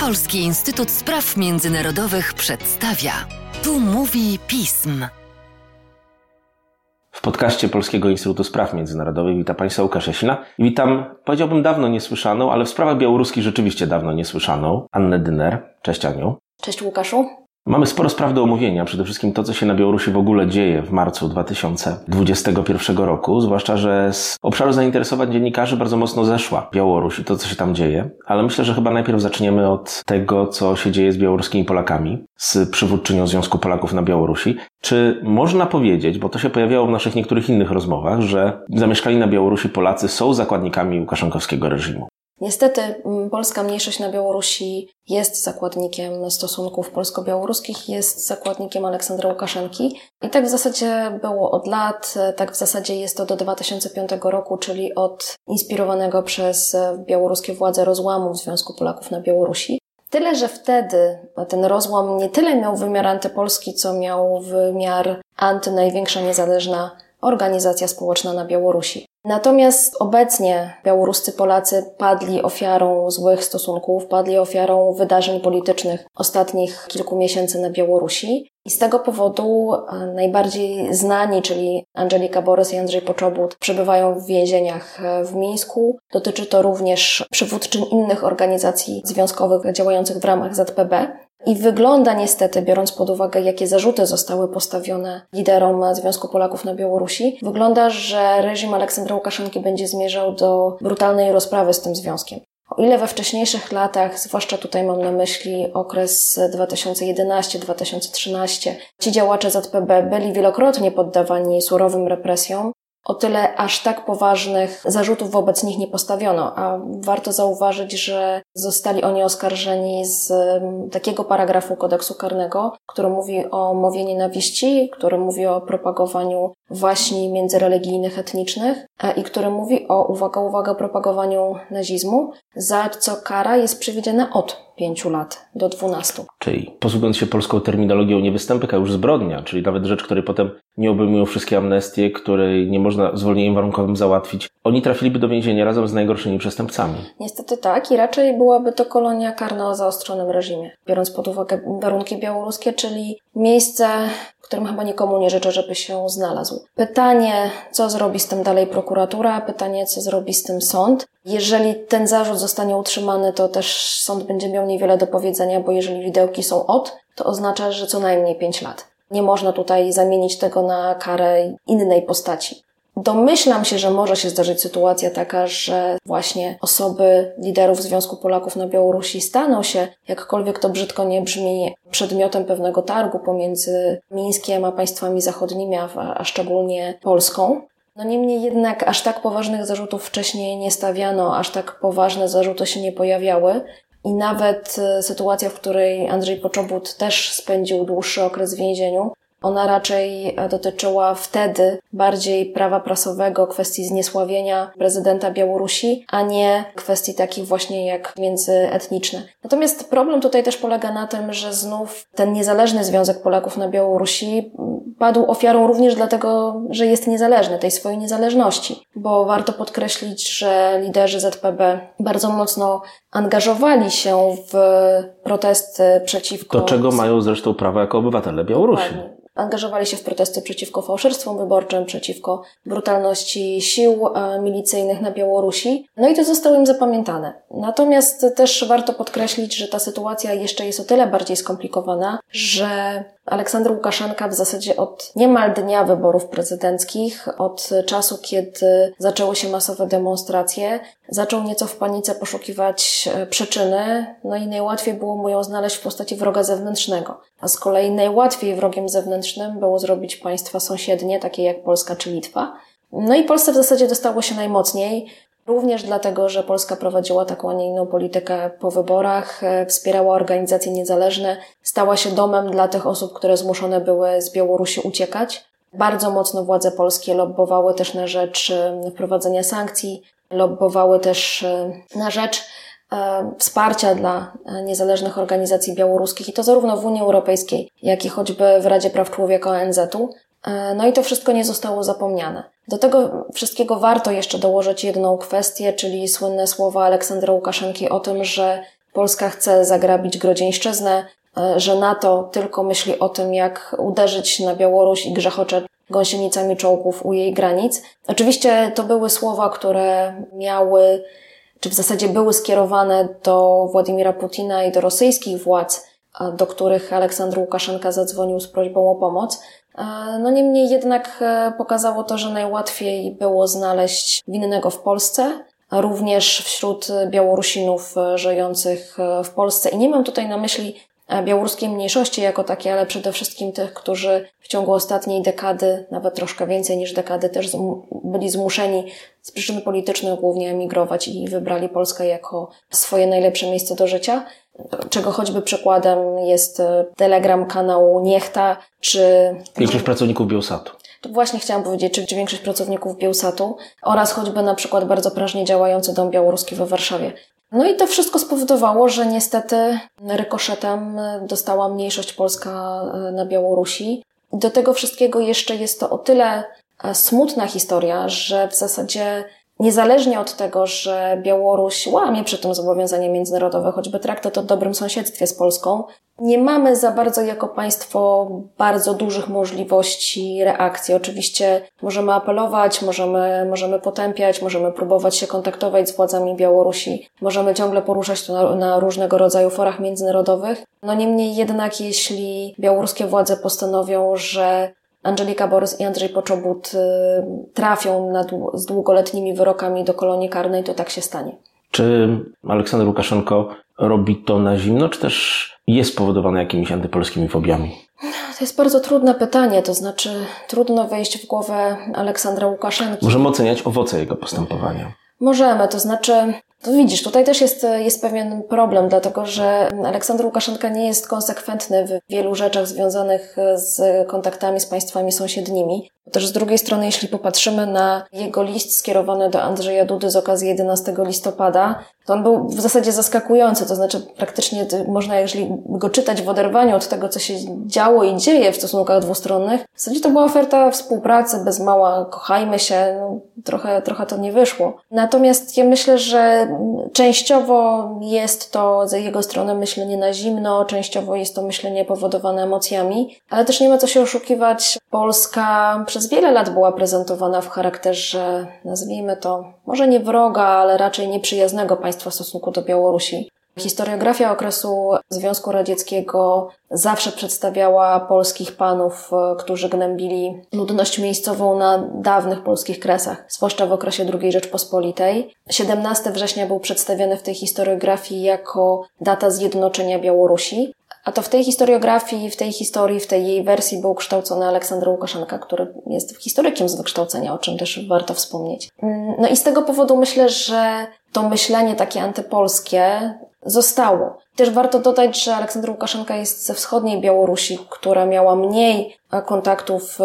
Polski Instytut Spraw Międzynarodowych przedstawia. Tu mówi pism. W podcaście Polskiego Instytutu Spraw Międzynarodowych witam Państwa Łukasz Jasina i witam, powiedziałbym dawno niesłyszaną, ale w sprawach białoruskich rzeczywiście dawno niesłyszaną, Annę Dyner. Cześć Aniu. Cześć Łukaszu. Mamy sporo spraw do omówienia, przede wszystkim to, co się na Białorusi w ogóle dzieje w marcu 2021 roku, zwłaszcza, że z obszaru zainteresowań dziennikarzy bardzo mocno zeszła Białoruś i to, co się tam dzieje. Ale myślę, że chyba najpierw zaczniemy od tego, co się dzieje z białoruskimi Polakami, z przywódczynią Związku Polaków na Białorusi. Czy można powiedzieć, bo to się pojawiało w naszych niektórych innych rozmowach, że zamieszkali na Białorusi Polacy są zakładnikami Łukaszenkowskiego reżimu? Niestety mm, polska mniejszość na Białorusi jest zakładnikiem stosunków polsko-białoruskich, jest zakładnikiem Aleksandra Łukaszenki. I tak w zasadzie było od lat, tak w zasadzie jest to do 2005 roku, czyli od inspirowanego przez białoruskie władze rozłamu w Związku Polaków na Białorusi. Tyle, że wtedy ten rozłam nie tyle miał wymiar antypolski, co miał wymiar anty największa niezależna organizacja społeczna na Białorusi. Natomiast obecnie białoruscy Polacy padli ofiarą złych stosunków, padli ofiarą wydarzeń politycznych ostatnich kilku miesięcy na Białorusi. I z tego powodu e, najbardziej znani, czyli Angelika Borys i Andrzej Poczobut, przebywają w więzieniach e, w Mińsku. Dotyczy to również przywódczyń innych organizacji związkowych działających w ramach ZPB. I wygląda niestety, biorąc pod uwagę, jakie zarzuty zostały postawione liderom Związku Polaków na Białorusi, wygląda, że reżim Aleksandra Łukaszenki będzie zmierzał do brutalnej rozprawy z tym związkiem. O ile we wcześniejszych latach, zwłaszcza tutaj mam na myśli okres 2011-2013, ci działacze ZPB byli wielokrotnie poddawani surowym represjom, o tyle aż tak poważnych zarzutów wobec nich nie postawiono, a warto zauważyć, że zostali oni oskarżeni z mm, takiego paragrafu kodeksu karnego, który mówi o mowie nienawiści, który mówi o propagowaniu właśnie międzyreligijnych, etnicznych i który mówi o, uwaga, uwaga, propagowaniu nazizmu, za co kara jest przewidziana od 5 lat do 12. Czyli posługując się polską terminologią, nie występek, a już zbrodnia, czyli nawet rzecz, której potem nie obejmują wszystkie amnestie, której nie można zwolnieniem warunkowym załatwić. Oni trafiliby do więzienia razem z najgorszymi przestępcami. Niestety tak i raczej byłaby to kolonia karna o zaostrzonym reżimie, biorąc pod uwagę warunki białoruskie, czyli miejsce, w którym chyba nikomu nie życzę, żeby się znalazł. Pytanie, co zrobi z tym dalej prokuratura, pytanie, co zrobi z tym sąd. Jeżeli ten zarzut zostanie utrzymany, to też sąd będzie miał niewiele do powiedzenia, bo jeżeli widełki są od, to oznacza, że co najmniej 5 lat. Nie można tutaj zamienić tego na karę innej postaci. Domyślam się, że może się zdarzyć sytuacja taka, że właśnie osoby liderów Związku Polaków na Białorusi staną się, jakkolwiek to brzydko nie brzmi, przedmiotem pewnego targu pomiędzy Mińskiem a państwami zachodnimi, a szczególnie Polską. No niemniej jednak aż tak poważnych zarzutów wcześniej nie stawiano, aż tak poważne zarzuty się nie pojawiały. I nawet e, sytuacja, w której Andrzej Poczobut też spędził dłuższy okres w więzieniu, ona raczej e, dotyczyła wtedy bardziej prawa prasowego, kwestii zniesławienia prezydenta Białorusi, a nie kwestii takich właśnie jak międzyetniczne. Natomiast problem tutaj też polega na tym, że znów ten niezależny Związek Polaków na Białorusi padł ofiarą również dlatego, że jest niezależny, tej swojej niezależności. Bo warto podkreślić, że liderzy ZPB bardzo mocno angażowali się w protesty przeciwko. Do czego mają zresztą prawo jako obywatele Białorusi. Dokładnie angażowali się w protesty przeciwko fałszerstwom wyborczym, przeciwko brutalności sił e, milicyjnych na Białorusi. No i to zostało im zapamiętane. Natomiast też warto podkreślić, że ta sytuacja jeszcze jest o tyle bardziej skomplikowana, że Aleksander Łukaszenka w zasadzie od niemal dnia wyborów prezydenckich, od czasu, kiedy zaczęły się masowe demonstracje, zaczął nieco w panice poszukiwać e, przyczyny, no i najłatwiej było mu ją znaleźć w postaci wroga zewnętrznego. A z kolei najłatwiej wrogiem zewnętrznym było zrobić państwa sąsiednie, takie jak Polska czy Litwa. No i Polsce w zasadzie dostało się najmocniej, Również dlatego, że Polska prowadziła taką, a nie inną politykę po wyborach, e, wspierała organizacje niezależne, stała się domem dla tych osób, które zmuszone były z Białorusi uciekać. Bardzo mocno władze polskie lobbowały też na rzecz e, wprowadzenia sankcji, lobbowały też e, na rzecz wsparcia dla niezależnych organizacji białoruskich i to zarówno w Unii Europejskiej, jak i choćby w Radzie Praw Człowieka ONZ-u. No i to wszystko nie zostało zapomniane. Do tego wszystkiego warto jeszcze dołożyć jedną kwestię, czyli słynne słowa Aleksandra Łukaszenki o tym, że Polska chce zagrabić Grodzieńszczyznę, e, że NATO tylko myśli o tym, jak uderzyć na Białoruś i grzechocze gąsienicami czołgów u jej granic. Oczywiście to były słowa, które miały, czy w zasadzie były skierowane do Władimira Putina i do rosyjskich władz, do których Aleksandr Łukaszenka zadzwonił z prośbą o pomoc. No niemniej jednak e, pokazało to, że najłatwiej było znaleźć winnego w Polsce, również wśród Białorusinów e, żyjących e, w Polsce. I nie mam tutaj na myśli białoruskiej mniejszości jako takiej, ale przede wszystkim tych, którzy w ciągu ostatniej dekady, nawet troszkę więcej niż dekady, też byli zmuszeni z przyczyn politycznych głównie emigrować i wybrali Polskę jako swoje najlepsze miejsce do życia czego choćby przykładem jest e, telegram kanału Niechta, czy... Większość pracowników Bielsatu. To właśnie chciałam powiedzieć, czy, czy większość pracowników Bielsatu oraz choćby na przykład bardzo prężnie działający Dom Białoruski we Warszawie. No i to wszystko spowodowało, że niestety rykoszetem dostała mniejszość polska e, na Białorusi. Do tego wszystkiego jeszcze jest to o tyle e, smutna historia, że w zasadzie Niezależnie od tego, że Białoruś łamie przy tym zobowiązania międzynarodowe, choćby traktat o dobrym sąsiedztwie z Polską, nie mamy za bardzo jako państwo bardzo dużych możliwości reakcji. Oczywiście możemy apelować, możemy, możemy potępiać, możemy próbować się kontaktować z władzami Białorusi, możemy ciągle poruszać to na, na różnego rodzaju forach międzynarodowych. No niemniej jednak, jeśli białoruskie władze postanowią, że Angelika Borys i Andrzej Poczobut y, trafią na, z długoletnimi wyrokami do kolonii karnej, to tak się stanie. Czy Aleksander Łukaszenko robi to na zimno, czy też jest spowodowane jakimiś antypolskimi fobiami? To jest bardzo trudne pytanie, to znaczy trudno wejść w głowę Aleksandra Łukaszenki. Możemy oceniać owoce jego postępowania. Możemy, to znaczy to widzisz, tutaj też jest, jest pewien problem, dlatego że Aleksander Łukaszenka nie jest konsekwentny w wielu rzeczach związanych z kontaktami z państwami sąsiednimi. Też z drugiej strony, jeśli popatrzymy na jego list skierowany do Andrzeja Dudy z okazji 11 listopada, to on był w zasadzie zaskakujący, to znaczy praktycznie można, jeżeli go czytać w oderwaniu od tego, co się działo i dzieje w stosunkach dwustronnych, w zasadzie to była oferta współpracy bez mała, kochajmy się, no, trochę, trochę to nie wyszło. Natomiast ja myślę, że częściowo jest to z jego strony myślenie na zimno, częściowo jest to myślenie powodowane emocjami, ale też nie ma co się oszukiwać. Polska przez wiele lat była prezentowana w charakterze, nazwijmy to, może nie wroga, ale raczej nieprzyjaznego państwa w stosunku do Białorusi. Historiografia okresu Związku Radzieckiego zawsze przedstawiała polskich panów, e, którzy gnębili ludność miejscową na dawnych polskich kresach, zwłaszcza w okresie II Rzeczpospolitej. 17 września był przedstawiony w tej historiografii jako data zjednoczenia Białorusi. A to w tej historiografii, w tej historii, w tej jej wersji był kształcony Aleksander Łukaszenka, który jest historykiem z wykształcenia, o czym też warto wspomnieć. Mm, no i z tego powodu myślę, że to myślenie takie antypolskie zostało. Też warto dodać, że Aleksander Łukaszenka jest ze wschodniej Białorusi, która miała mniej kontaktów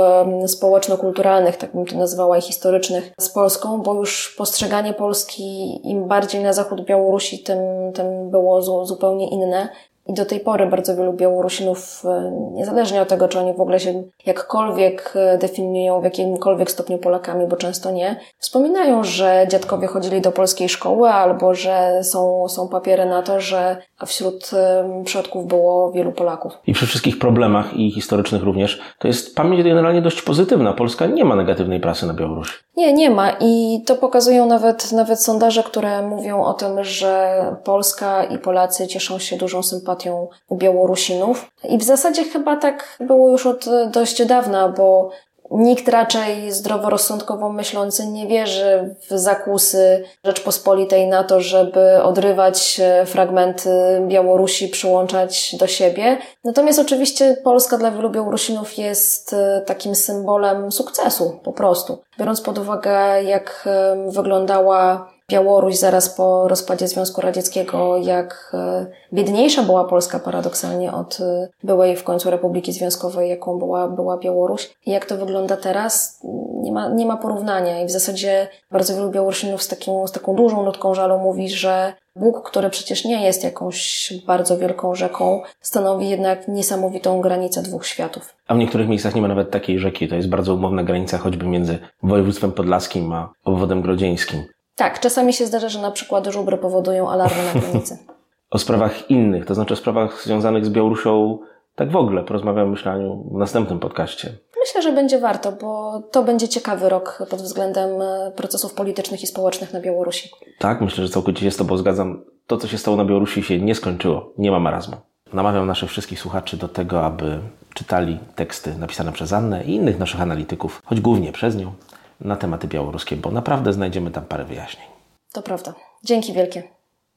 społeczno-kulturalnych, tak bym to nazwała, i historycznych z Polską, bo już postrzeganie Polski im bardziej na zachód Białorusi, tym, tym było zupełnie inne. I do tej pory bardzo wielu Białorusinów, e, niezależnie od tego, czy oni w ogóle się jakkolwiek e, definiują w jakimkolwiek stopniu Polakami, bo często nie, wspominają, że dziadkowie chodzili do polskiej szkoły albo że są, są papiery na to, że wśród e, przodków było wielu Polaków. I przy wszystkich problemach i historycznych również, to jest pamięć generalnie dość pozytywna. Polska nie ma negatywnej prasy na Białorusi. Nie, nie ma. I to pokazują nawet, nawet sondaże, które mówią o tym, że Polska i Polacy cieszą się dużą sympatią sympatią Białorusinów. I w zasadzie chyba tak było już od dość dawna, bo Nikt raczej zdroworozsądkowo myślący nie wierzy w zakusy Rzeczpospolitej na to, żeby odrywać fragmenty Białorusi, przyłączać do siebie. Natomiast oczywiście Polska dla wielu Białorusinów jest takim symbolem sukcesu, po prostu. Biorąc pod uwagę, jak wyglądała Białoruś zaraz po rozpadzie Związku Radzieckiego, jak e, biedniejsza była Polska paradoksalnie od e, byłej w końcu Republiki Związkowej, jaką była, była Białoruś. I jak to wygląda teraz, nie ma, nie ma porównania. I w zasadzie bardzo wielu Białorusinów z, taką, z taką dużą nutką żalu mówi, że Bóg, który przecież nie jest jakąś bardzo wielką rzeką, stanowi jednak niesamowitą granicę dwóch światów. A w niektórych miejscach nie ma nawet takiej rzeki. To jest bardzo umowna granica choćby między województwem podlaskim a obwodem grodzieńskim. Tak, czasami się zdarza, że na przykład żubry powodują alarmy na granicy. o sprawach innych, to znaczy o sprawach związanych z Białorusią tak w ogóle. Porozmawiamy, myślę, w następnym podcaście. Myślę, że będzie warto, bo to będzie ciekawy rok pod względem e, procesów politycznych i społecznych na Białorusi. Tak, myślę, że całkowicie się z Tobą zgadzam. To, co się stało na Białorusi, się nie skończyło. Nie ma marazmu. Namawiam naszych wszystkich słuchaczy do tego, aby czytali teksty napisane przez Annę i innych naszych analityków, choć głównie przez nią, na tematy białoruskie, bo naprawdę znajdziemy tam parę wyjaśnień. To prawda. Dzięki wielkie.